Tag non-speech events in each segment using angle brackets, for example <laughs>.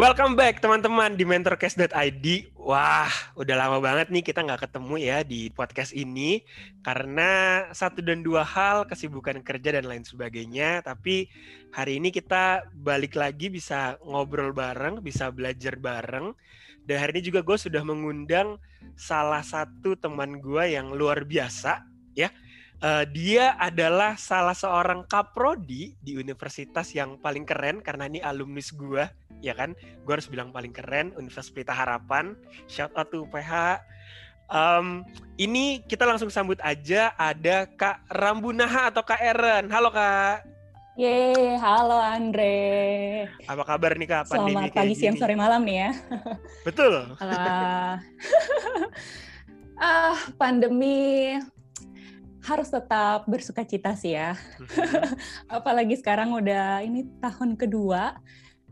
Welcome back teman-teman di mentorcast.id. Wah, udah lama banget nih kita nggak ketemu ya di podcast ini karena satu dan dua hal kesibukan kerja dan lain sebagainya. Tapi hari ini kita balik lagi bisa ngobrol bareng, bisa belajar bareng. Dan hari ini juga gue sudah mengundang salah satu teman gue yang luar biasa ya. Uh, dia adalah salah seorang kaprodi di universitas yang paling keren karena ini alumnus gue ya kan gue harus bilang paling keren Universitas Pelita Harapan shout out to UPH um, ini kita langsung sambut aja ada Kak Rambunaha atau Kak Eren halo Kak Yeay, halo Andre. Apa kabar nih Kak? Pandemi Selamat pagi, siang, sore, malam nih ya. Betul. uh, <laughs> uh, pandemi harus tetap bersuka cita sih ya. Mhm. <laughs> Apalagi sekarang udah ini tahun kedua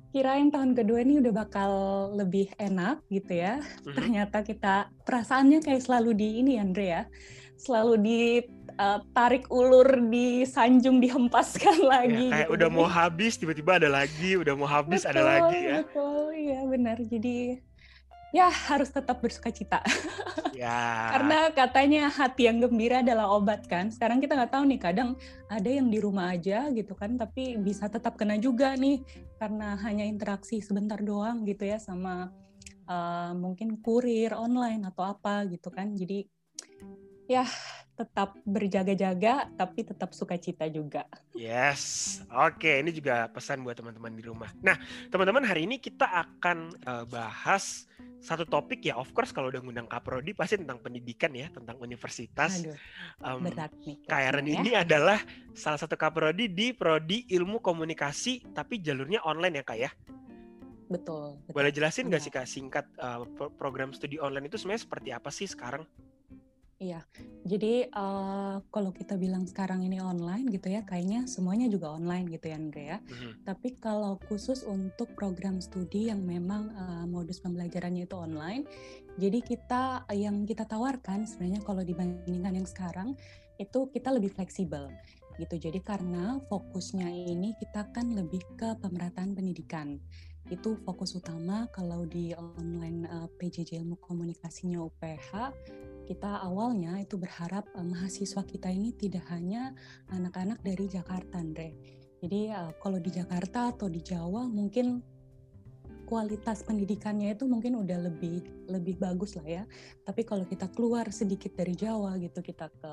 kirain tahun kedua ini udah bakal lebih enak gitu ya. Mm-hmm. Ternyata kita perasaannya kayak selalu di ini Andre ya. Selalu ditarik uh, ulur, disanjung, dihempaskan ya, lagi. Ya, kayak gitu. udah mau habis tiba-tiba ada lagi, udah mau habis betul, ada lagi ya. Betul, iya benar. Jadi ya harus tetap bersuka cita. <laughs> Ya. Karena katanya hati yang gembira adalah obat kan. Sekarang kita nggak tahu nih, kadang ada yang di rumah aja gitu kan, tapi bisa tetap kena juga nih karena hanya interaksi sebentar doang gitu ya sama uh, mungkin kurir online atau apa gitu kan. Jadi ya tetap berjaga-jaga tapi tetap sukacita juga. Yes, oke ini juga pesan buat teman-teman di rumah. Nah teman-teman hari ini kita akan uh, bahas satu topik ya, of course kalau udah ngundang Kaprodi pasti tentang pendidikan ya, tentang universitas. Aduh, um, berat nih. Ya. ini adalah salah satu Kaprodi di Prodi Ilmu Komunikasi, tapi jalurnya online ya kak ya? Betul. betul. Boleh jelasin nggak sih kak singkat uh, program studi online itu sebenarnya seperti apa sih sekarang? Iya, jadi uh, kalau kita bilang sekarang ini online gitu ya, kayaknya semuanya juga online gitu ya Andre ya. Mm-hmm. Tapi kalau khusus untuk program studi yang memang uh, modus pembelajarannya itu online, jadi kita yang kita tawarkan sebenarnya kalau dibandingkan yang sekarang itu kita lebih fleksibel gitu. Jadi karena fokusnya ini kita kan lebih ke pemerataan pendidikan itu fokus utama kalau di online uh, PJJ ilmu komunikasinya UPH kita awalnya itu berharap uh, mahasiswa kita ini tidak hanya anak-anak dari Jakarta, Andre. Jadi uh, kalau di Jakarta atau di Jawa mungkin kualitas pendidikannya itu mungkin udah lebih lebih bagus lah ya. Tapi kalau kita keluar sedikit dari Jawa gitu, kita ke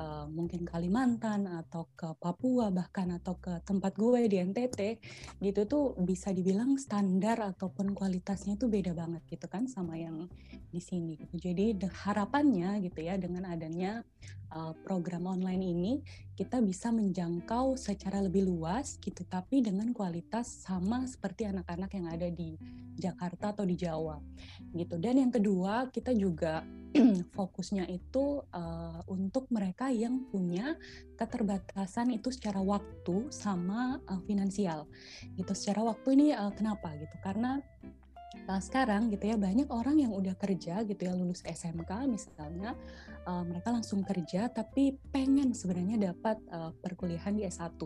uh, mungkin Kalimantan atau ke Papua bahkan atau ke tempat gue di NTT gitu tuh bisa dibilang standar ataupun kualitasnya itu beda banget gitu kan sama yang di sini. Gitu. Jadi harapannya gitu ya dengan adanya uh, program online ini kita bisa menjangkau secara lebih luas gitu tapi dengan kualitas sama seperti anak-anak yang ada di Jakarta atau di Jawa gitu. Dan yang kedua kita juga <clears throat> fokusnya itu uh, untuk mereka yang punya keterbatasan itu secara waktu sama uh, finansial. Gitu secara waktu ini uh, kenapa? Gitu karena uh, sekarang gitu ya banyak orang yang udah kerja gitu ya lulus SMK misalnya uh, mereka langsung kerja tapi pengen sebenarnya dapat uh, perkuliahan di S1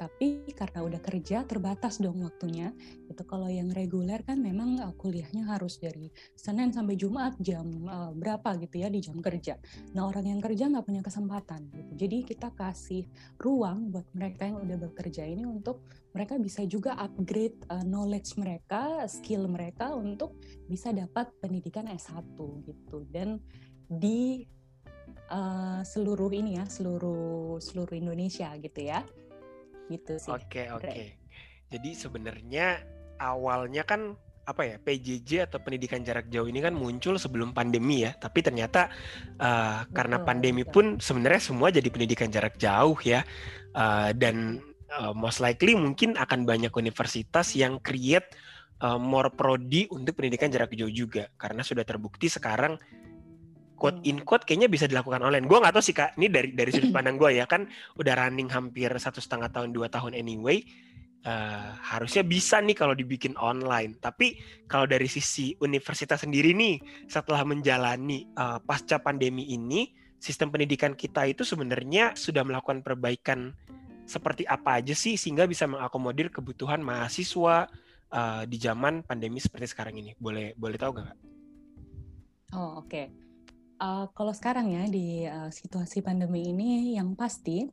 tapi karena udah kerja terbatas dong waktunya itu kalau yang reguler kan memang uh, kuliahnya harus dari Senin sampai Jumat jam uh, berapa gitu ya di jam kerja nah orang yang kerja nggak punya kesempatan gitu jadi kita kasih ruang buat mereka yang udah bekerja ini untuk mereka bisa juga upgrade uh, knowledge mereka, skill mereka untuk bisa dapat pendidikan S1 gitu. Dan di uh, seluruh ini ya, seluruh seluruh Indonesia gitu ya. Gitu sih. Oke, okay, oke. Okay. Jadi sebenarnya awalnya kan apa ya PJJ atau pendidikan jarak jauh ini kan muncul sebelum pandemi ya tapi ternyata uh, karena pandemi pun sebenarnya semua jadi pendidikan jarak jauh ya uh, dan uh, most likely mungkin akan banyak universitas yang create uh, more prodi untuk pendidikan jarak jauh juga karena sudah terbukti sekarang quote in quote kayaknya bisa dilakukan online. Gue nggak tahu sih kak, ini dari dari sudut <clears throat> pandang gue ya kan udah running hampir satu setengah tahun dua tahun anyway. Uh, harusnya bisa nih kalau dibikin online. Tapi kalau dari sisi universitas sendiri nih, setelah menjalani uh, pasca pandemi ini, sistem pendidikan kita itu sebenarnya sudah melakukan perbaikan seperti apa aja sih sehingga bisa mengakomodir kebutuhan mahasiswa uh, di zaman pandemi seperti sekarang ini? Boleh boleh tahu nggak? Oh oke. Okay. Uh, kalau sekarang ya di uh, situasi pandemi ini yang pasti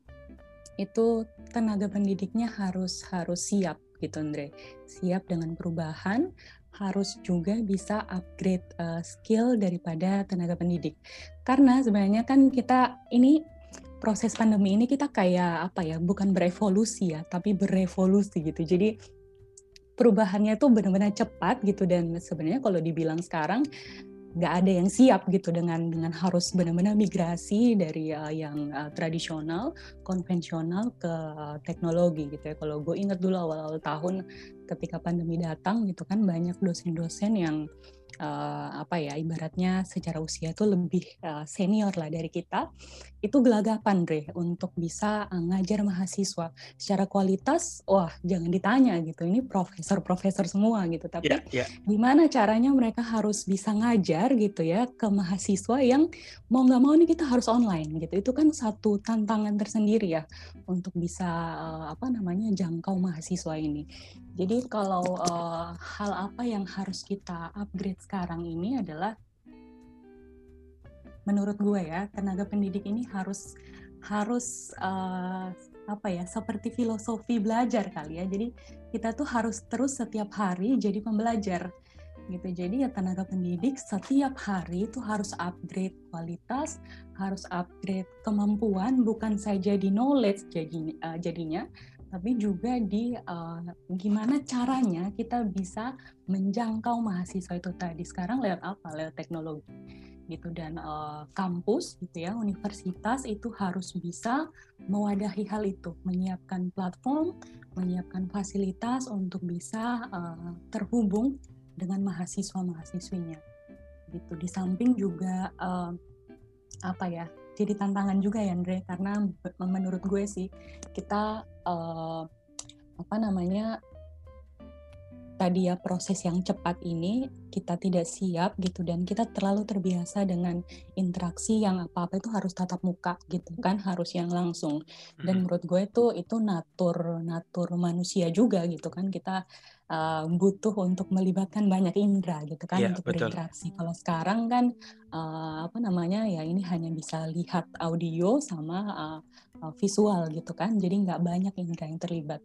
itu tenaga pendidiknya harus harus siap gitu Andre. Siap dengan perubahan, harus juga bisa upgrade uh, skill daripada tenaga pendidik. Karena sebenarnya kan kita ini proses pandemi ini kita kayak apa ya, bukan berevolusi ya, tapi berevolusi gitu. Jadi perubahannya tuh benar-benar cepat gitu dan sebenarnya kalau dibilang sekarang nggak ada yang siap gitu dengan dengan harus benar-benar migrasi dari uh, yang uh, tradisional konvensional ke uh, teknologi gitu ya. Kalau gue ingat dulu awal-awal tahun ketika pandemi datang gitu kan banyak dosen-dosen yang apa ya ibaratnya secara usia itu lebih uh, senior lah dari kita itu gelagapan Dre untuk bisa uh, ngajar mahasiswa. Secara kualitas wah jangan ditanya gitu ini profesor-profesor semua gitu tapi yeah, yeah. gimana caranya mereka harus bisa ngajar gitu ya ke mahasiswa yang mau nggak mau ini kita harus online gitu. Itu kan satu tantangan tersendiri ya untuk bisa uh, apa namanya jangkau mahasiswa ini jadi kalau uh, hal apa yang harus kita upgrade sekarang ini adalah menurut gue ya tenaga pendidik ini harus harus uh, apa ya seperti filosofi belajar kali ya. Jadi kita tuh harus terus setiap hari jadi pembelajar gitu. Jadi ya tenaga pendidik setiap hari itu harus upgrade kualitas, harus upgrade kemampuan bukan saja di knowledge jadi uh, jadinya, tapi juga di uh, gimana caranya kita bisa menjangkau mahasiswa itu tadi. Sekarang lewat apa? Lewat teknologi gitu. Dan uh, kampus gitu ya universitas itu harus bisa mewadahi hal itu. Menyiapkan platform menyiapkan fasilitas untuk bisa uh, terhubung dengan mahasiswa mahasiswinya gitu. Di samping juga uh, apa ya jadi tantangan juga ya Andre. Karena menurut gue sih kita uh, apa namanya tadi ya proses yang cepat ini kita tidak siap gitu dan kita terlalu terbiasa dengan interaksi yang apa-apa itu harus tatap muka gitu kan harus yang langsung. Dan menurut gue itu itu natur natur manusia juga gitu kan kita uh, butuh untuk melibatkan banyak indera gitu kan yeah, untuk betul. berinteraksi kalau sekarang kan uh, apa namanya ya ini hanya bisa lihat audio sama uh, visual gitu kan jadi nggak banyak indera yang terlibat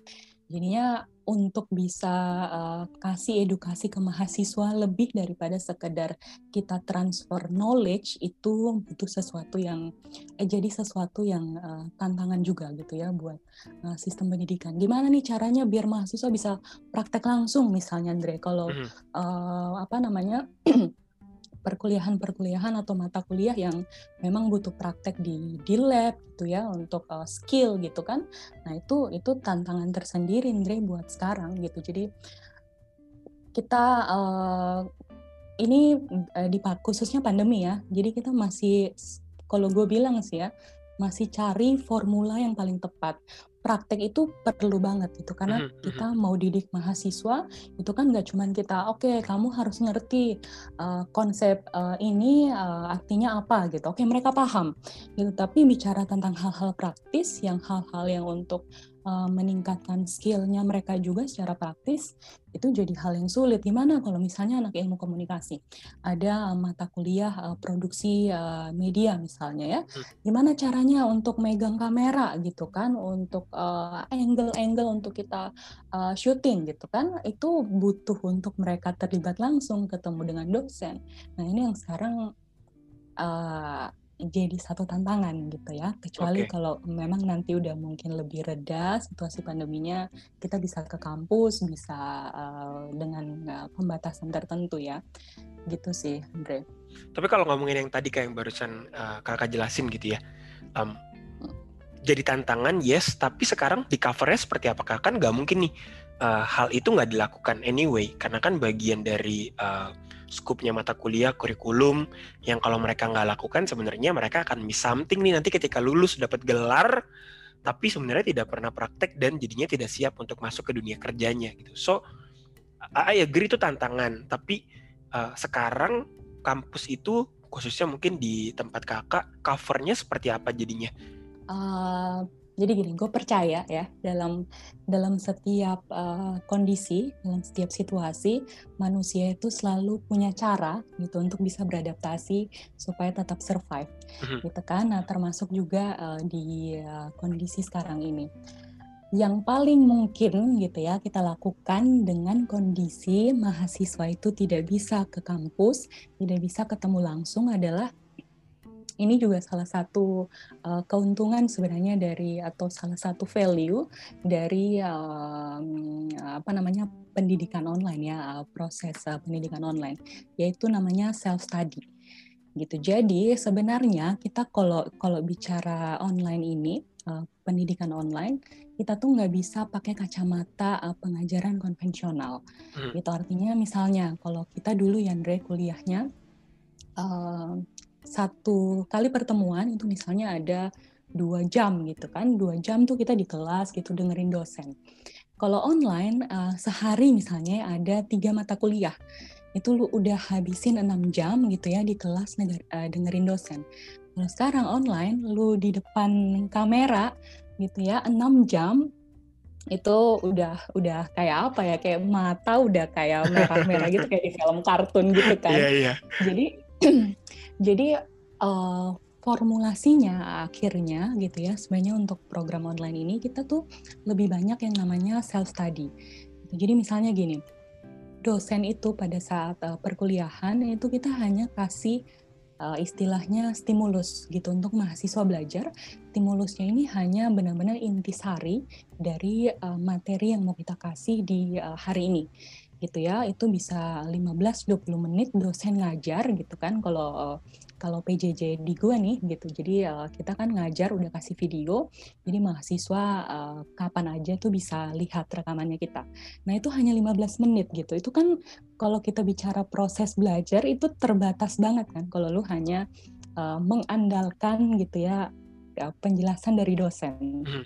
jadinya untuk bisa uh, kasih edukasi ke mahasiswa lebih daripada sekedar kita transfer knowledge itu butuh sesuatu yang eh, jadi sesuatu yang uh, tantangan juga gitu ya buat uh, sistem pendidikan. Gimana nih caranya biar mahasiswa bisa praktek langsung misalnya Andre kalau uh, apa namanya <clears throat> perkuliahan-perkuliahan atau mata kuliah yang memang butuh praktek di di lab gitu ya untuk uh, skill gitu kan. Nah, itu itu tantangan tersendiri Andre buat sekarang gitu. Jadi kita uh, ini uh, di khususnya pandemi ya. Jadi kita masih kalau gue bilang sih ya, masih cari formula yang paling tepat praktek itu perlu banget gitu. Karena mm-hmm. kita mau didik mahasiswa itu kan nggak cuman kita oke okay, kamu harus ngerti uh, konsep uh, ini uh, artinya apa gitu. Oke okay, mereka paham gitu. Tapi bicara tentang hal-hal praktis yang hal-hal yang untuk uh, meningkatkan skillnya mereka juga secara praktis itu jadi hal yang sulit. Gimana kalau misalnya anak ilmu komunikasi ada mata kuliah uh, produksi uh, media misalnya ya, hmm. gimana caranya untuk megang kamera gitu kan, untuk angle-angle uh, untuk kita uh, syuting gitu kan, itu butuh untuk mereka terlibat langsung ketemu dengan dosen. Nah ini yang sekarang uh, jadi satu tantangan gitu ya. Kecuali okay. kalau memang nanti udah mungkin lebih reda situasi pandeminya, kita bisa ke kampus, bisa uh, dengan uh, pembatasan tertentu ya. Gitu sih, Andre. Tapi kalau ngomongin yang tadi kayak yang barusan uh, kakak jelasin gitu ya, um, jadi tantangan yes, tapi sekarang di covernya seperti apakah kan nggak mungkin nih uh, hal itu nggak dilakukan anyway, karena kan bagian dari uh, skupnya mata kuliah, kurikulum yang kalau mereka nggak lakukan sebenarnya mereka akan miss something nih nanti ketika lulus dapat gelar tapi sebenarnya tidak pernah praktek dan jadinya tidak siap untuk masuk ke dunia kerjanya gitu. So I agree itu tantangan, tapi uh, sekarang kampus itu khususnya mungkin di tempat kakak covernya seperti apa jadinya? Uh, jadi gini, gue percaya ya dalam dalam setiap uh, kondisi, dalam setiap situasi, manusia itu selalu punya cara gitu untuk bisa beradaptasi supaya tetap survive, mm-hmm. gitu kan? Nah, termasuk juga uh, di uh, kondisi sekarang ini. Yang paling mungkin gitu ya kita lakukan dengan kondisi mahasiswa itu tidak bisa ke kampus, tidak bisa ketemu langsung adalah ini juga salah satu uh, keuntungan sebenarnya dari atau salah satu value dari uh, apa namanya pendidikan online ya uh, proses uh, pendidikan online yaitu namanya self study. Gitu. Jadi sebenarnya kita kalau kalau bicara online ini uh, pendidikan online kita tuh nggak bisa pakai kacamata uh, pengajaran konvensional. Hmm. itu artinya misalnya kalau kita dulu ya Andre kuliahnya uh, satu kali pertemuan itu misalnya ada dua jam gitu kan dua jam tuh kita di kelas gitu dengerin dosen kalau online uh, sehari misalnya ada tiga mata kuliah itu lu udah habisin enam jam gitu ya di kelas neger, uh, dengerin dosen kalau sekarang online lu di depan kamera gitu ya enam jam itu udah udah kayak apa ya kayak mata udah kayak merah-merah gitu kayak di film kartun gitu kan. Yeah, yeah. Jadi <clears throat> Jadi uh, formulasinya akhirnya gitu ya sebenarnya untuk program online ini kita tuh lebih banyak yang namanya self study. Jadi misalnya gini, dosen itu pada saat uh, perkuliahan itu kita hanya kasih uh, istilahnya stimulus gitu untuk mahasiswa belajar. Stimulusnya ini hanya benar-benar intisari dari uh, materi yang mau kita kasih di uh, hari ini gitu ya itu bisa 15-20 menit dosen ngajar gitu kan kalau kalau PJJ di gua nih gitu jadi uh, kita kan ngajar udah kasih video jadi mahasiswa uh, kapan aja tuh bisa lihat rekamannya kita nah itu hanya 15 menit gitu itu kan kalau kita bicara proses belajar itu terbatas banget kan kalau lu hanya uh, mengandalkan gitu ya penjelasan dari dosen. Hmm.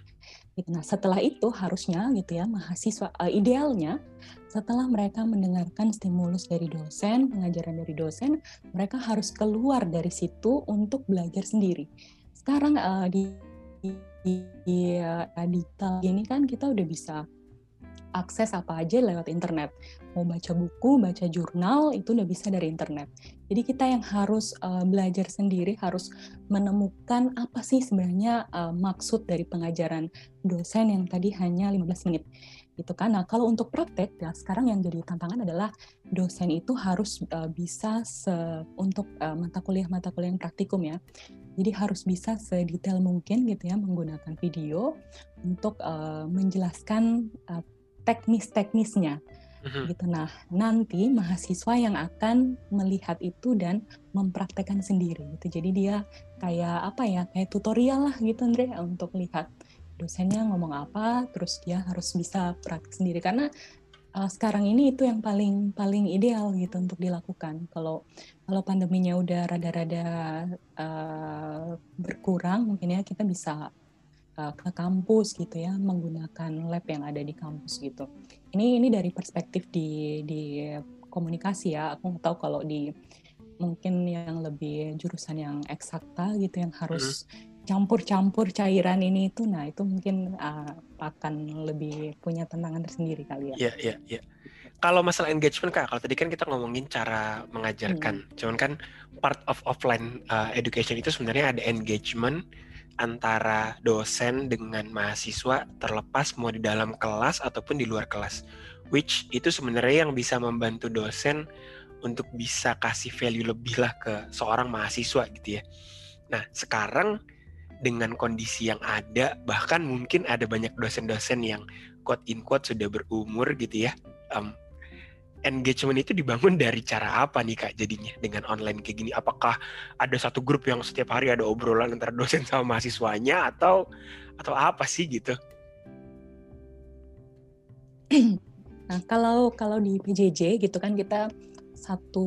Nah, setelah itu harusnya gitu ya mahasiswa uh, idealnya setelah mereka mendengarkan stimulus dari dosen, pengajaran dari dosen, mereka harus keluar dari situ untuk belajar sendiri. Sekarang uh, di, di, di digital ini kan kita udah bisa akses apa aja lewat internet. Mau baca buku, baca jurnal, itu udah bisa dari internet. Jadi kita yang harus uh, belajar sendiri, harus menemukan apa sih sebenarnya uh, maksud dari pengajaran dosen yang tadi hanya 15 menit. Gitu kan. Nah, kalau untuk praktek, ya sekarang yang jadi tantangan adalah dosen itu harus uh, bisa se untuk uh, mata kuliah-mata kuliah yang praktikum ya. Jadi harus bisa sedetail mungkin gitu ya menggunakan video untuk uh, menjelaskan uh, teknis-teknisnya mm-hmm. gitu. Nah, nanti mahasiswa yang akan melihat itu dan mempraktekkan sendiri gitu. Jadi dia kayak apa ya, kayak tutorial lah gitu Andre untuk lihat dosennya ngomong apa, terus dia harus bisa praktek sendiri karena uh, sekarang ini itu yang paling paling ideal gitu untuk dilakukan. Kalau kalau pandeminya udah rada-rada uh, berkurang, mungkin ya kita bisa uh, ke kampus gitu ya menggunakan lab yang ada di kampus gitu. Ini ini dari perspektif di di komunikasi ya. Aku nggak tahu kalau di mungkin yang lebih jurusan yang eksakta gitu yang harus campur-campur cairan ini itu nah itu mungkin uh, akan lebih punya tantangan tersendiri kali ya. Iya, iya, iya. Kalau masalah engagement Kak, kalau tadi kan kita ngomongin cara mengajarkan. Hmm. Cuman kan part of offline uh, education itu sebenarnya ada engagement antara dosen dengan mahasiswa terlepas mau di dalam kelas ataupun di luar kelas. Which itu sebenarnya yang bisa membantu dosen untuk bisa kasih value lebih lah ke seorang mahasiswa gitu ya. Nah sekarang dengan kondisi yang ada bahkan mungkin ada banyak dosen-dosen yang quote in quote sudah berumur gitu ya. Um, engagement itu dibangun dari cara apa nih kak jadinya dengan online kayak gini? Apakah ada satu grup yang setiap hari ada obrolan antara dosen sama mahasiswanya atau atau apa sih gitu? Nah kalau kalau di PJJ gitu kan kita satu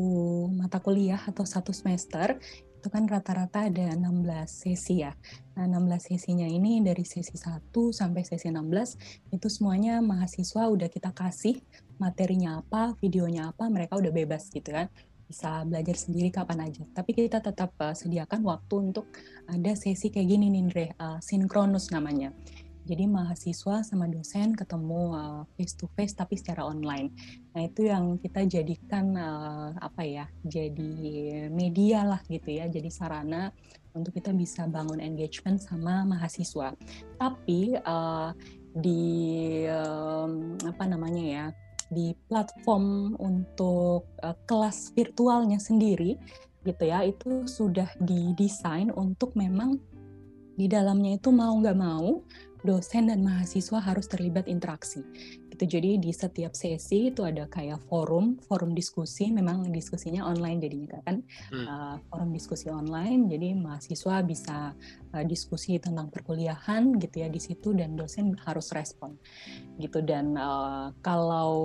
mata kuliah atau satu semester itu kan rata-rata ada 16 sesi ya. Nah, 16 sesinya ini dari sesi 1 sampai sesi 16 itu semuanya mahasiswa udah kita kasih materinya apa, videonya apa, mereka udah bebas gitu kan bisa belajar sendiri kapan aja. Tapi kita tetap uh, sediakan waktu untuk ada sesi kayak gini nih, Andre, uh, sinkronus namanya. Jadi mahasiswa sama dosen ketemu uh, face to face tapi secara online. Nah itu yang kita jadikan uh, apa ya? Jadi media lah gitu ya. Jadi sarana untuk kita bisa bangun engagement sama mahasiswa. Tapi uh, di um, apa namanya ya? di platform untuk uh, kelas virtualnya sendiri gitu ya itu sudah didesain untuk memang di dalamnya itu mau nggak mau dosen dan mahasiswa harus terlibat interaksi. Gitu. Jadi di setiap sesi itu ada kayak forum, forum diskusi. Memang diskusinya online jadinya kan, hmm. uh, forum diskusi online. Jadi mahasiswa bisa uh, diskusi tentang perkuliahan gitu ya di situ dan dosen harus respon gitu. Dan uh, kalau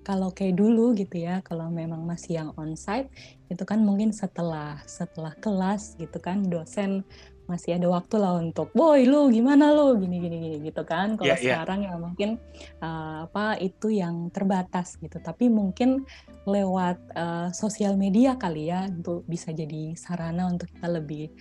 kalau kayak dulu gitu ya, kalau memang masih yang onsite itu kan mungkin setelah setelah kelas gitu kan dosen masih ada waktu lah untuk, boy lu gimana lu gini gini gini gitu kan. Kalau yeah, iya. sekarang yeah. ya mungkin uh, apa itu yang terbatas gitu. Tapi mungkin lewat uh, sosial media kali ya untuk bisa jadi sarana untuk kita lebih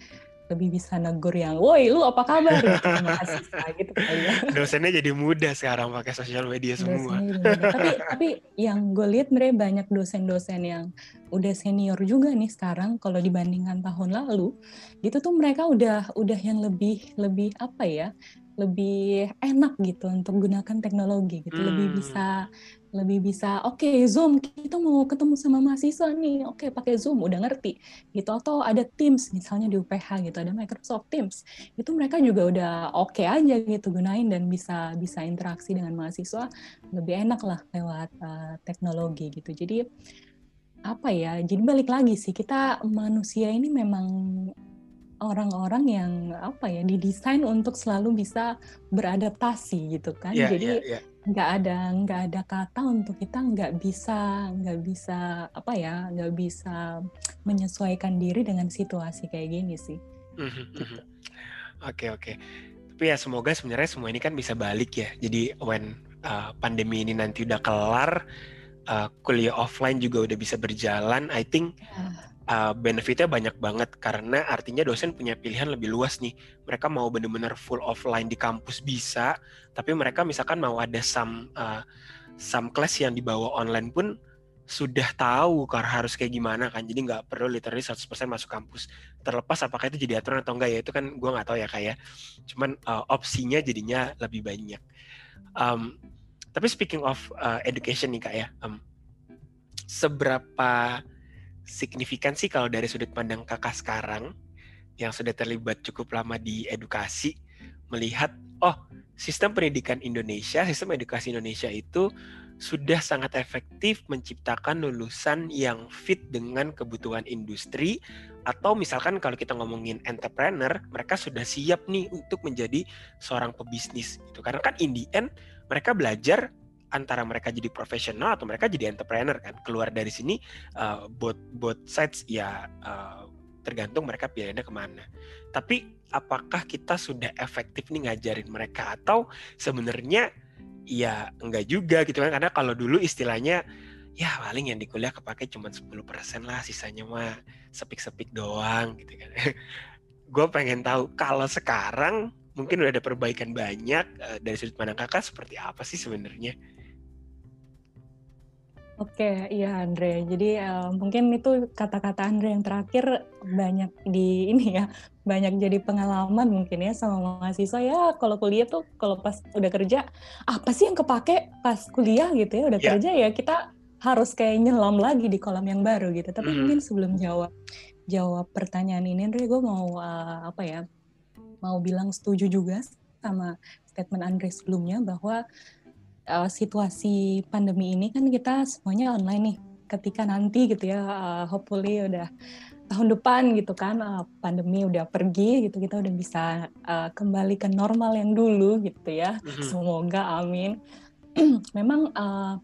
lebih bisa negur yang, woi lu apa kabar gitu, mahasiswa gitu kali ya. Dosennya jadi mudah sekarang pakai sosial media semua. tapi tapi yang gue lihat mereka banyak dosen-dosen yang udah senior juga nih sekarang kalau dibandingkan tahun lalu, gitu tuh mereka udah udah yang lebih lebih apa ya, lebih enak gitu untuk gunakan teknologi gitu, hmm. lebih bisa lebih bisa oke okay, zoom kita mau ketemu sama mahasiswa nih oke okay, pakai zoom udah ngerti gitu. Atau ada Teams misalnya di UPH gitu ada Microsoft Teams itu mereka juga udah oke okay aja gitu gunain dan bisa bisa interaksi dengan mahasiswa lebih enak lah lewat uh, teknologi gitu. Jadi apa ya jadi balik lagi sih kita manusia ini memang orang-orang yang apa ya didesain untuk selalu bisa beradaptasi gitu kan yeah, jadi yeah, yeah nggak ada nggak ada kata untuk kita nggak bisa nggak bisa apa ya nggak bisa menyesuaikan diri dengan situasi kayak gini sih. Mhm, mhm. Gitu. Oke oke. Tapi ya semoga sebenarnya semua ini kan bisa balik ya. Jadi when uh, pandemi ini nanti udah kelar, uh, kuliah offline juga udah bisa berjalan. I think uh uh, benefitnya banyak banget karena artinya dosen punya pilihan lebih luas nih. Mereka mau benar-benar full offline di kampus bisa, tapi mereka misalkan mau ada some uh, some class yang dibawa online pun sudah tahu karena harus kayak gimana kan jadi nggak perlu literally 100% masuk kampus terlepas apakah itu jadi aturan atau enggak ya itu kan gue nggak tahu ya kayak ya. cuman uh, opsinya jadinya lebih banyak um, tapi speaking of uh, education nih kak ya um, seberapa signifikan sih kalau dari sudut pandang kakak sekarang yang sudah terlibat cukup lama di edukasi melihat oh sistem pendidikan Indonesia, sistem edukasi Indonesia itu sudah sangat efektif menciptakan lulusan yang fit dengan kebutuhan industri atau misalkan kalau kita ngomongin entrepreneur, mereka sudah siap nih untuk menjadi seorang pebisnis gitu. Karena kan in the end mereka belajar antara mereka jadi profesional atau mereka jadi entrepreneur kan. Keluar dari sini uh, both both sides ya uh, tergantung mereka pilihannya ke mana. Tapi apakah kita sudah efektif nih ngajarin mereka? Atau sebenarnya ya enggak juga gitu kan. Karena kalau dulu istilahnya ya paling yang di kuliah kepake cuma 10% lah sisanya mah sepik-sepik doang gitu kan. <laughs> Gue pengen tahu kalau sekarang mungkin udah ada perbaikan banyak uh, dari sudut pandang kakak seperti apa sih sebenarnya Oke, iya Andre. Jadi uh, mungkin itu kata-kata Andre yang terakhir banyak di <laughs> ini ya, banyak jadi pengalaman mungkin ya sama mahasiswa ya. Kalau kuliah tuh kalau pas udah kerja, apa sih yang kepake pas kuliah gitu ya? Udah yeah. kerja ya kita harus kayak nyelam lagi di kolam yang baru gitu. Tapi mm. mungkin sebelum jawab jawab pertanyaan ini, Andre, gue mau uh, apa ya? Mau bilang setuju juga sama statement Andre sebelumnya bahwa uh, situasi pandemi ini kan kita semuanya online nih. Ketika nanti gitu ya, uh, hopefully udah tahun depan gitu kan uh, pandemi udah pergi gitu kita udah bisa uh, kembali ke normal yang dulu gitu ya. Mm-hmm. Semoga amin. <clears throat> Memang uh,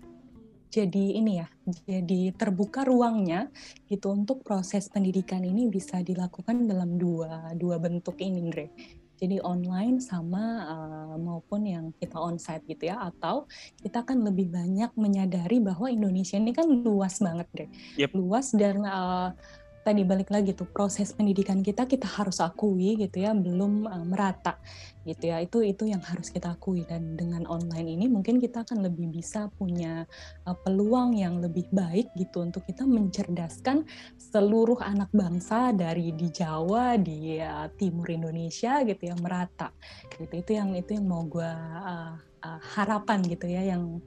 jadi ini ya, jadi terbuka ruangnya gitu untuk proses pendidikan ini bisa dilakukan dalam dua dua bentuk ini, Andre. Jadi online sama uh, maupun yang kita onsite gitu ya atau kita akan lebih banyak menyadari bahwa Indonesia ini kan luas banget deh. Yep. Luas dan uh, tadi balik lagi tuh proses pendidikan kita kita harus akui gitu ya belum uh, merata gitu ya. Itu itu yang harus kita akui. Dan dengan online ini mungkin kita akan lebih bisa punya uh, peluang yang lebih baik gitu untuk kita mencerdaskan seluruh anak bangsa dari di Jawa di uh, timur Indonesia gitu ya merata. Gitu itu yang itu yang mau gue uh, uh, harapan gitu ya yang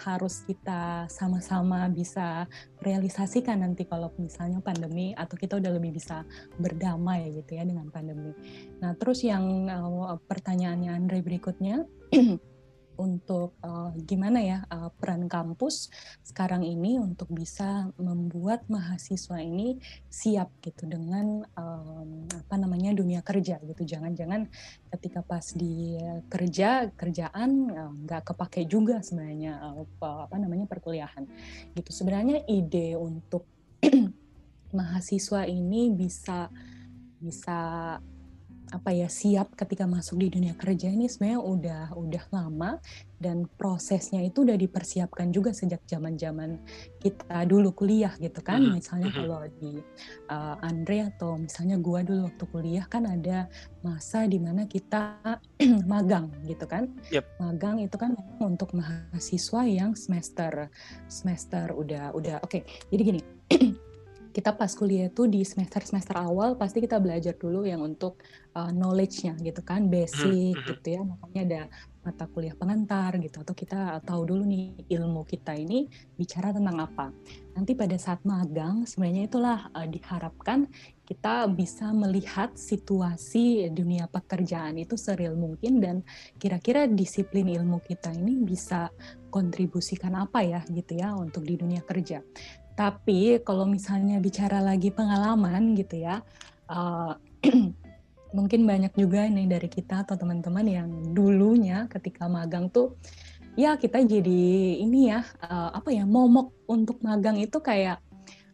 harus kita sama-sama bisa realisasikan nanti kalau misalnya pandemi atau kita udah lebih bisa berdamai gitu ya dengan pandemi. Nah, terus yang uh, pertanyaannya Andre berikutnya <clears throat> untuk uh, gimana ya uh, peran kampus sekarang ini untuk bisa membuat mahasiswa ini siap gitu dengan um, apa namanya dunia kerja gitu. Jangan-jangan ketika pas di kerja kerjaan nggak uh, kepake juga sebenarnya uh, apa namanya perkuliahan gitu. Sebenarnya ide untuk <clears throat> mahasiswa ini bisa bisa apa ya siap ketika masuk di dunia kerja ini sebenarnya udah udah lama dan prosesnya itu udah dipersiapkan juga sejak zaman-zaman kita dulu kuliah gitu kan mm-hmm. misalnya mm-hmm. kalau di uh, Andre atau misalnya gua dulu waktu kuliah kan ada masa di mana kita <clears throat> magang gitu kan yep. magang itu kan untuk mahasiswa yang semester semester udah udah oke okay, jadi gini kita pas kuliah itu di semester-semester awal pasti kita belajar dulu yang untuk uh, knowledge-nya gitu kan, basic hmm, hmm. gitu ya. Makanya ada mata kuliah pengantar gitu atau kita tahu dulu nih ilmu kita ini bicara tentang apa. Nanti pada saat magang sebenarnya itulah uh, diharapkan kita bisa melihat situasi dunia pekerjaan itu seril mungkin dan kira-kira disiplin ilmu kita ini bisa kontribusikan apa ya gitu ya untuk di dunia kerja. Tapi kalau misalnya bicara lagi pengalaman gitu ya, uh, <clears throat> mungkin banyak juga nih dari kita atau teman-teman yang dulunya ketika magang tuh ya kita jadi ini ya uh, apa ya momok untuk magang itu kayak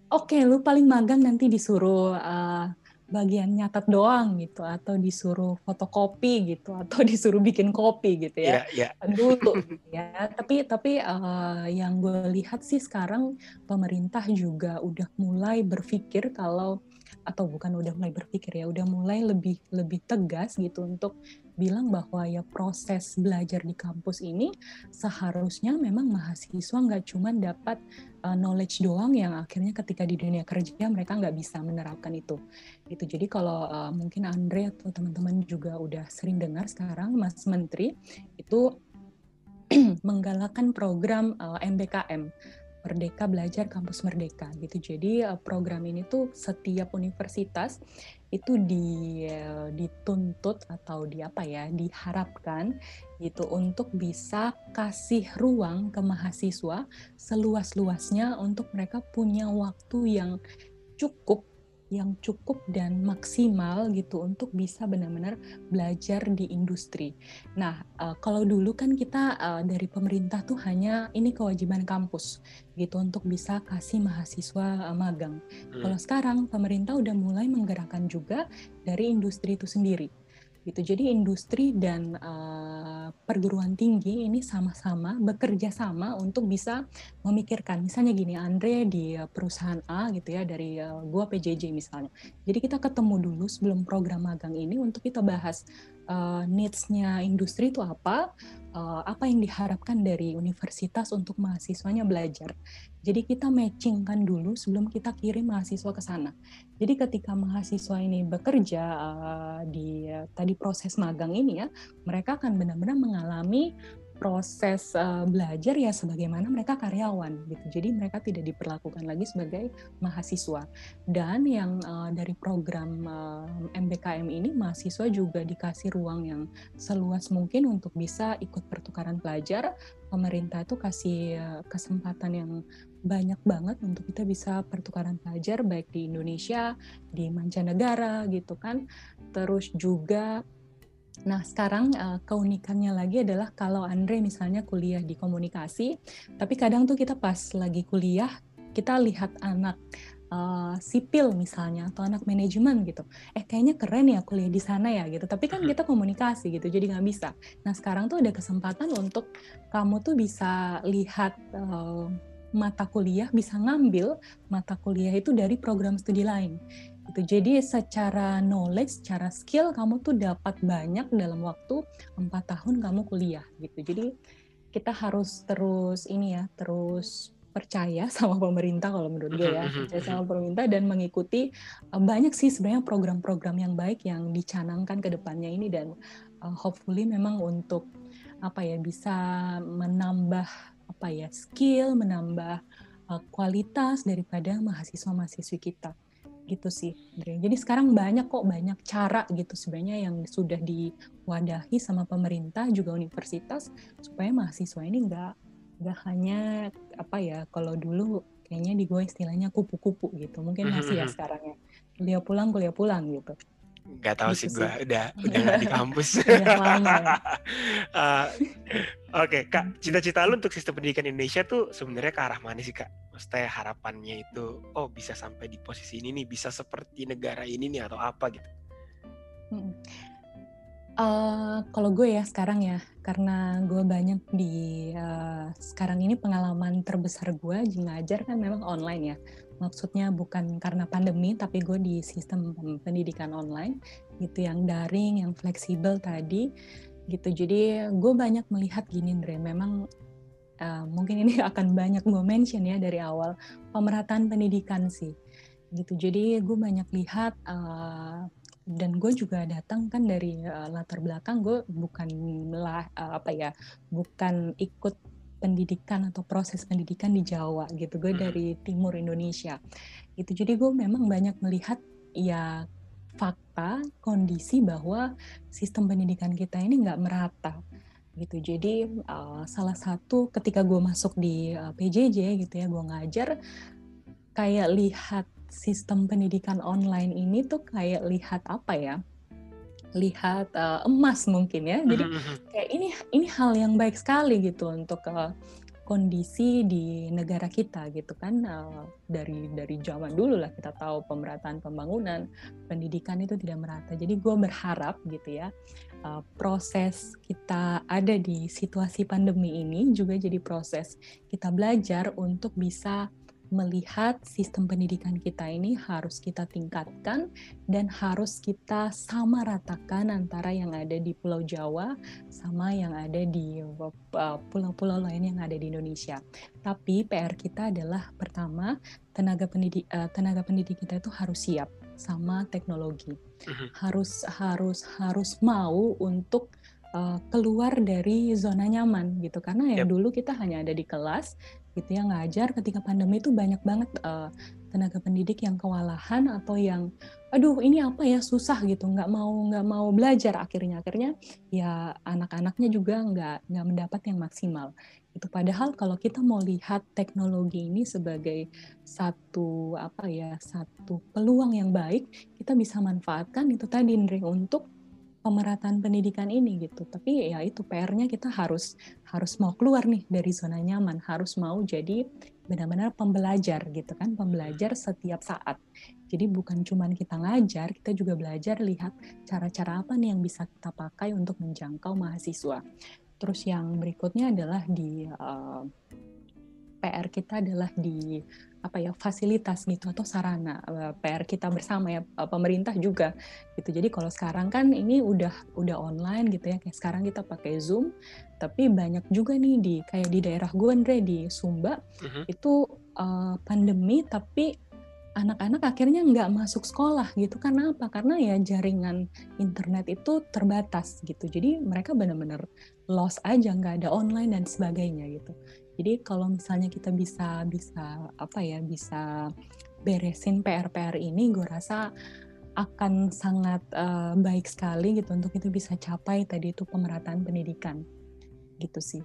oke okay, lu paling magang nanti disuruh uh, bagian nyatat doang gitu atau disuruh fotokopi gitu atau <laughs> disuruh bikin kopi gitu ya yeah, yeah. dulu <laughs> ya tapi tapi uh, yang gue lihat sih sekarang pemerintah juga udah mulai berpikir kalau atau bukan udah mulai berpikir ya udah mulai lebih lebih tegas gitu untuk bilang bahwa ya proses belajar di kampus ini seharusnya memang mahasiswa nggak cuma dapat uh, knowledge doang yang akhirnya ketika di dunia kerja mereka nggak bisa menerapkan itu. Gitu. Jadi kalau uh, mungkin Andre atau teman-teman juga udah sering dengar sekarang Mas Menteri itu <clears throat> menggalakkan program uh, MBKM Merdeka Belajar Kampus Merdeka gitu. Jadi eh, program ini tuh setiap universitas itu di, eh, dituntut atau di apa ya diharapkan gitu untuk bisa kasih ruang ke mahasiswa seluas-luasnya untuk mereka punya waktu yang cukup yang cukup dan maksimal gitu untuk bisa benar-benar belajar di industri. Nah, uh, kalau dulu kan kita uh, dari pemerintah tuh hanya ini kewajiban kampus gitu untuk bisa kasih mahasiswa uh, magang. Hmm. Kalau sekarang pemerintah udah mulai menggerakkan juga dari industri itu sendiri gitu. Jadi industri dan uh, perguruan tinggi ini sama-sama bekerja sama untuk bisa memikirkan. Misalnya gini, Andre di perusahaan A gitu ya dari uh, gua PJJ misalnya. Jadi kita ketemu dulu sebelum program magang ini untuk kita bahas uh, needs-nya industri itu apa, uh, apa yang diharapkan dari universitas untuk mahasiswanya belajar. Jadi kita matchingkan dulu sebelum kita kirim mahasiswa ke sana. Jadi ketika mahasiswa ini bekerja uh, di tadi proses magang ini ya, mereka akan benar-benar mengalami proses uh, belajar ya sebagaimana mereka karyawan gitu. Jadi mereka tidak diperlakukan lagi sebagai mahasiswa. Dan yang uh, dari program MBKM ini mahasiswa juga dikasih ruang yang seluas mungkin untuk bisa ikut pertukaran pelajar. Pemerintah itu kasih kesempatan yang banyak banget untuk kita bisa pertukaran pelajar baik di Indonesia, di mancanegara gitu kan. Terus juga Nah, sekarang uh, keunikannya lagi adalah kalau Andre misalnya kuliah di komunikasi, tapi kadang tuh kita pas lagi kuliah, kita lihat anak uh, sipil misalnya atau anak manajemen gitu. Eh kayaknya keren ya kuliah di sana ya gitu. Tapi kan kita komunikasi gitu jadi nggak bisa. Nah sekarang tuh ada kesempatan untuk kamu tuh bisa lihat uh, mata kuliah bisa ngambil mata kuliah itu dari program studi lain gitu. Jadi secara knowledge, secara skill kamu tuh dapat banyak dalam waktu empat tahun kamu kuliah gitu. Jadi kita harus terus ini ya, terus percaya <laughs> sama pemerintah kalau menurut gue ya, percaya sama pemerintah dan mengikuti uh, banyak sih sebenarnya program-program yang baik yang dicanangkan ke depannya ini dan uh, hopefully memang untuk apa ya bisa menambah apa ya skill, menambah uh, kualitas daripada mahasiswa-mahasiswi kita. Gitu sih. Jadi sekarang banyak kok banyak cara gitu sebenarnya yang sudah diwadahi sama pemerintah juga universitas supaya mahasiswa ini nggak nggak hanya apa ya kalau dulu kayaknya di gue istilahnya kupu-kupu gitu. Mungkin masih ya sekarang ya. Kuliah pulang kuliah pulang gitu Gak tau gitu sih gue udah udah gak <laughs> di kampus. uh, <laughs> Oke okay, kak, cita-cita lu untuk sistem pendidikan Indonesia tuh sebenarnya ke arah mana sih kak? Maksudnya harapannya itu, oh bisa sampai di posisi ini nih, bisa seperti negara ini nih atau apa gitu? Hmm. Uh, kalau gue ya sekarang ya, karena gue banyak di uh, sekarang ini pengalaman terbesar gue ngajar kan memang online ya maksudnya bukan karena pandemi tapi gue di sistem pendidikan online gitu yang daring yang fleksibel tadi gitu. Jadi gue banyak melihat gini Andre memang uh, mungkin ini <laughs> akan banyak gue mention ya dari awal pemerataan pendidikan sih gitu. Jadi gue banyak lihat uh, dan gue juga datang kan dari uh, latar belakang gue bukan lah uh, apa ya bukan ikut pendidikan atau proses pendidikan di Jawa gitu. Gue hmm. dari timur Indonesia. Itu jadi gue memang banyak melihat ya fakta kondisi bahwa sistem pendidikan kita ini nggak merata gitu. Jadi uh, salah satu ketika gue masuk di uh, PJJ gitu ya, gue ngajar kayak lihat sistem pendidikan online ini tuh kayak lihat apa ya? Lihat uh, emas mungkin ya. Jadi mm-hmm, mm-hmm. kayak ini ini hal yang baik sekali gitu untuk uh, kondisi di negara kita gitu kan uh, dari dari zaman dulu lah kita tahu pemerataan pembangunan pendidikan itu tidak merata. Jadi gue berharap gitu ya uh, proses kita ada di situasi pandemi ini juga jadi proses kita belajar untuk bisa melihat sistem pendidikan kita ini harus kita tingkatkan dan harus kita sama ratakan antara yang ada di Pulau Jawa sama yang ada di uh, pulau-pulau lain yang ada di Indonesia. Tapi PR kita adalah pertama tenaga pendidik uh, tenaga pendidik kita itu harus siap sama teknologi. Mhm. Harus harus harus mau untuk uh, keluar dari zona nyaman gitu karena ya yep. dulu kita hanya ada di kelas gitu ya ngajar ketika pandemi itu banyak banget uh, tenaga pendidik yang kewalahan atau yang aduh ini apa ya susah gitu. Nggak mau nggak mau belajar akhirnya. Akhirnya ya anak-anaknya juga nggak nggak mendapat yang maksimal. Itu padahal kalau kita mau lihat teknologi ini sebagai satu apa ya satu peluang yang baik kita bisa manfaatkan itu tadi Indri untuk pemerataan pendidikan ini gitu. Tapi ya itu PR-nya kita harus harus mau keluar nih dari zona nyaman, harus mau jadi benar-benar pembelajar gitu kan, pembelajar setiap saat. Jadi bukan cuma kita ngajar, kita juga belajar lihat cara-cara apa nih yang bisa kita pakai untuk menjangkau mahasiswa. Terus yang berikutnya adalah di uh, PR kita adalah di apa ya fasilitas gitu atau sarana eh, PR kita bersama ya eh, pemerintah juga gitu. Jadi kalau sekarang kan ini udah udah online gitu ya kayak sekarang kita pakai Zoom tapi banyak juga nih di kayak di daerah gue Andre di Sumba uh-huh. itu uh, pandemi tapi anak-anak akhirnya nggak masuk sekolah gitu. Karena apa? Karena ya jaringan internet itu terbatas gitu. Jadi mereka benar-benar lost aja nggak ada online dan sebagainya gitu jadi kalau misalnya kita bisa bisa apa ya bisa beresin PR-PR ini, gue rasa akan sangat uh, baik sekali gitu untuk itu bisa capai tadi itu pemerataan pendidikan. Gitu sih.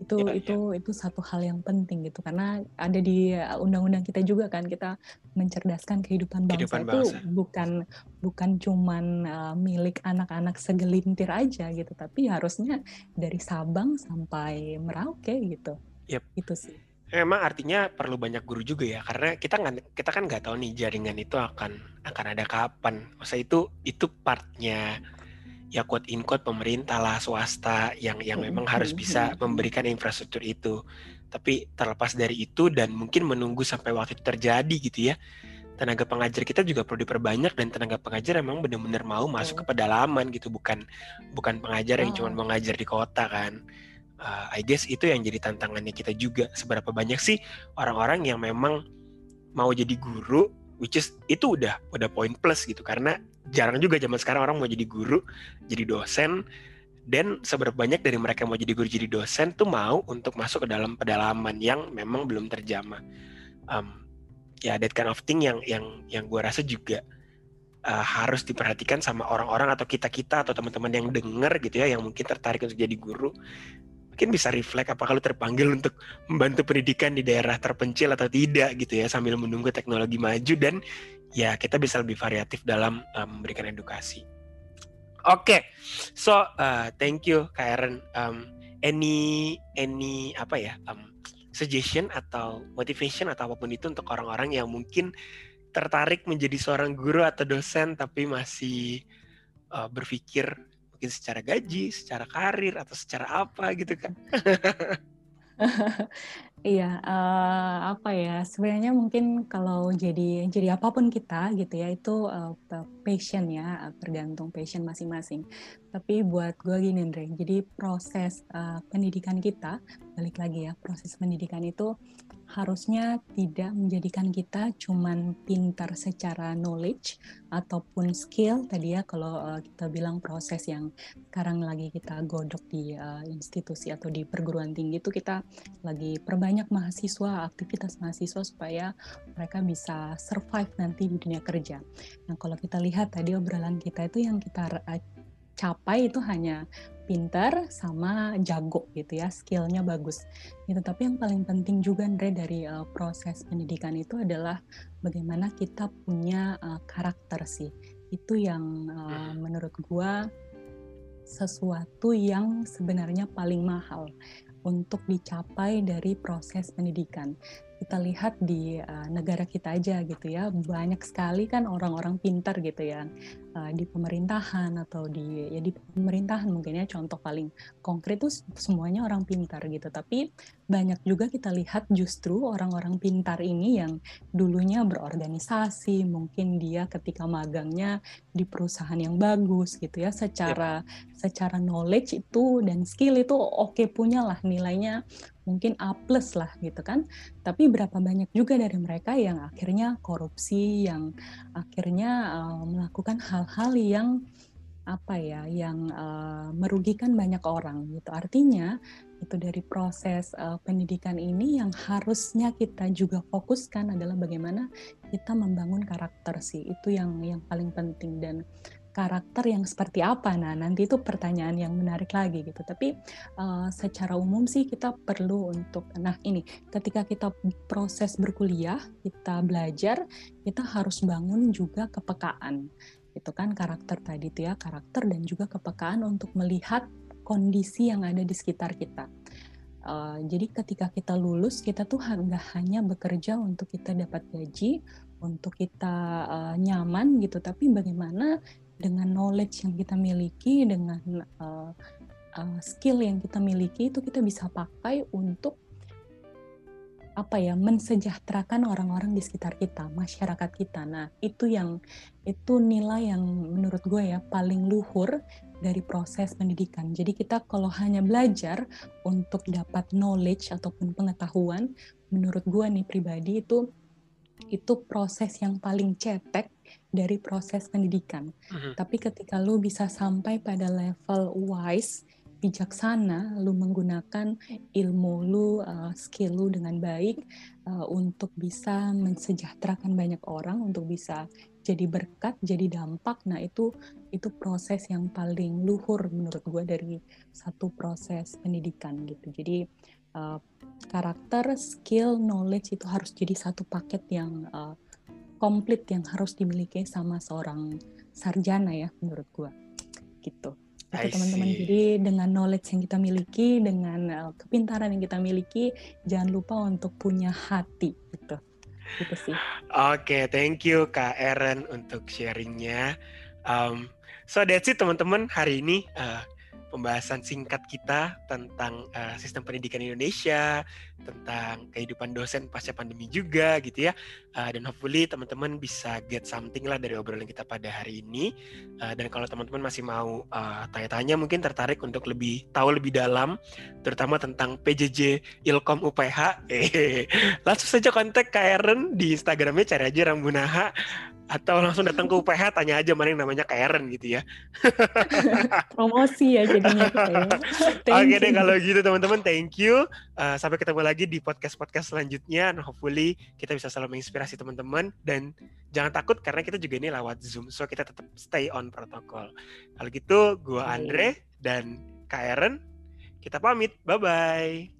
Itu ya, itu ya. itu satu hal yang penting gitu. Karena ada di undang-undang kita juga kan kita mencerdaskan kehidupan bangsa kehidupan itu bangsa. bukan bukan cuman uh, milik anak-anak segelintir aja gitu. Tapi harusnya dari Sabang sampai Merauke gitu Yep. Itu sih. Memang artinya perlu banyak guru juga ya, karena kita nggak kita kan nggak tahu nih jaringan itu akan akan ada kapan. Masa itu itu partnya ya quote in quote pemerintah lah swasta yang yang memang harus bisa memberikan infrastruktur itu. Tapi terlepas dari itu dan mungkin menunggu sampai waktu itu terjadi gitu ya, tenaga pengajar kita juga perlu diperbanyak dan tenaga pengajar memang benar-benar mau masuk ke pedalaman gitu, bukan bukan pengajar yang cuma mengajar di kota kan uh, I guess itu yang jadi tantangannya kita juga. Seberapa banyak sih orang-orang yang memang mau jadi guru which is itu udah udah poin plus gitu. Karena jarang juga zaman sekarang orang mau jadi guru jadi dosen. Dan seberapa banyak dari mereka yang mau jadi guru jadi dosen tuh mau untuk masuk ke dalam pedalaman yang memang belum terjamah. Um, ya that kind of thing yang yang yang gue rasa juga uh, harus diperhatikan sama orang-orang atau kita kita atau teman-teman yang dengar gitu ya yang mungkin tertarik untuk jadi guru mungkin bisa refleks apakah lu terpanggil untuk membantu pendidikan di daerah terpencil atau tidak gitu ya sambil menunggu teknologi maju dan ya kita bisa lebih variatif dalam uh, memberikan edukasi. Oke, okay. so uh, thank you Karen. Um, any any apa ya um, suggestion atau motivation atau apa pun itu untuk orang-orang yang mungkin tertarik menjadi seorang guru atau dosen tapi masih uh, berpikir mungkin secara gaji, secara karir atau secara apa gitu kan? <laughs> Iya, uh, apa ya, sebenarnya mungkin kalau jadi jadi apa pun kita gitu ya, itu uh, passion ya, tergantung passion masing-masing. Tapi buat gue gini Andre, jadi proses uh, pendidikan kita, balik lagi ya, proses pendidikan itu harusnya tidak menjadikan kita cuman pintar secara knowledge ataupun skill tadi ya kalau uh, kita bilang proses yang sekarang lagi kita godok di uh, institusi atau di perguruan tinggi itu kita lagi perbanyak mahasiswa aktivitas mahasiswa supaya mereka bisa survive nanti di dunia kerja. Nah kalau kita lihat tadi obrolan kita itu yang kita uh, capai itu hanya pintar sama jago gitu ya, skillnya bagus. Gitu. Tapi yang paling penting juga Andre dari uh, proses pendidikan itu adalah bagaimana kita punya uh, karakter sih. Itu yang uh, menurut gua sesuatu yang sebenarnya paling mahal untuk dicapai dari proses pendidikan kita lihat di uh, negara kita aja gitu ya. Banyak sekali kan orang-orang pintar gitu ya. Uh, di pemerintahan atau di ya di pemerintahan mungkin ya. Contoh paling konkret tuh semuanya orang pintar gitu. Tapi banyak juga kita lihat justru orang-orang pintar ini yang dulunya berorganisasi mungkin dia ketika magangnya di perusahaan yang bagus gitu ya. Secara yep. secara knowledge itu dan skill itu oke okay punya lah nilainya mungkin A plus lah gitu kan. Tapi berapa banyak juga dari mereka yang akhirnya korupsi, yang akhirnya uh, melakukan hal-hal yang apa ya, yang uh, merugikan banyak orang gitu. Artinya itu dari proses uh, pendidikan ini yang harusnya kita juga fokuskan adalah bagaimana kita membangun karakter sih. Itu yang yang paling penting dan karakter yang seperti apa? Nah, nanti itu pertanyaan yang menarik lagi gitu. Tapi uh, secara umum sih kita perlu untuk, nah ini, ketika kita proses berkuliah, kita belajar, kita harus bangun juga kepekaan. Itu kan karakter tadi itu ya, karakter dan juga kepekaan untuk melihat kondisi yang ada di sekitar kita. Uh, jadi ketika kita lulus, kita tuh nggak hanya bekerja untuk kita dapat gaji, untuk kita uh, nyaman gitu, tapi bagaimana dengan knowledge yang kita miliki, dengan uh, uh, skill yang kita miliki itu kita bisa pakai untuk apa ya mensejahterakan orang-orang di sekitar kita, masyarakat kita. Nah itu yang itu nilai yang menurut gue ya paling luhur dari proses pendidikan. Jadi kita kalau hanya belajar untuk dapat knowledge ataupun pengetahuan, menurut gue nih pribadi itu itu proses yang paling cetek dari proses pendidikan. Uh-huh. Tapi ketika lu bisa sampai pada level wise, bijaksana, lu menggunakan ilmu lu, uh, skill lu dengan baik uh, untuk bisa mensejahterakan banyak orang, untuk bisa jadi berkat, jadi dampak. Nah itu itu proses yang paling luhur menurut gue dari satu proses pendidikan gitu. Jadi uh, karakter, skill, knowledge itu harus jadi satu paket yang uh, komplit yang harus dimiliki sama seorang sarjana ya menurut gue gitu. gitu teman-teman. Jadi dengan knowledge yang kita miliki, dengan uh, kepintaran yang kita miliki, jangan lupa untuk punya hati gitu. Gitu sih. Oke, okay, thank you Kak Eren untuk sharingnya. Um, so that's it teman-teman hari ini. Uh, pembahasan singkat kita tentang uh, sistem pendidikan Indonesia, tentang kehidupan dosen pasca pandemi juga gitu ya. Uh, dan hopefully teman-teman bisa get something lah dari obrolan kita pada hari ini. Uh, dan kalau teman-teman masih mau tanya tanya-tanya mungkin tertarik untuk lebih tahu lebih dalam terutama tentang PJJ Ilkom UPH, <laughs> eh, langsung saja kontak Karen di Instagramnya cari aja Rambunaha atau langsung datang ke UPH tanya aja mana yang namanya Karen gitu ya. <laughs> Promosi ya jadinya ya. <laughs> Oke deh kalau gitu teman-teman thank you. Uh, sampai ketemu lagi di podcast-podcast selanjutnya. And hopefully kita bisa selalu menginspirasi teman-teman dan jangan takut karena kita juga ini lewat Zoom. So kita tetap stay on protokol. Kalau gitu gua Andre dan Karen kita pamit. Bye bye.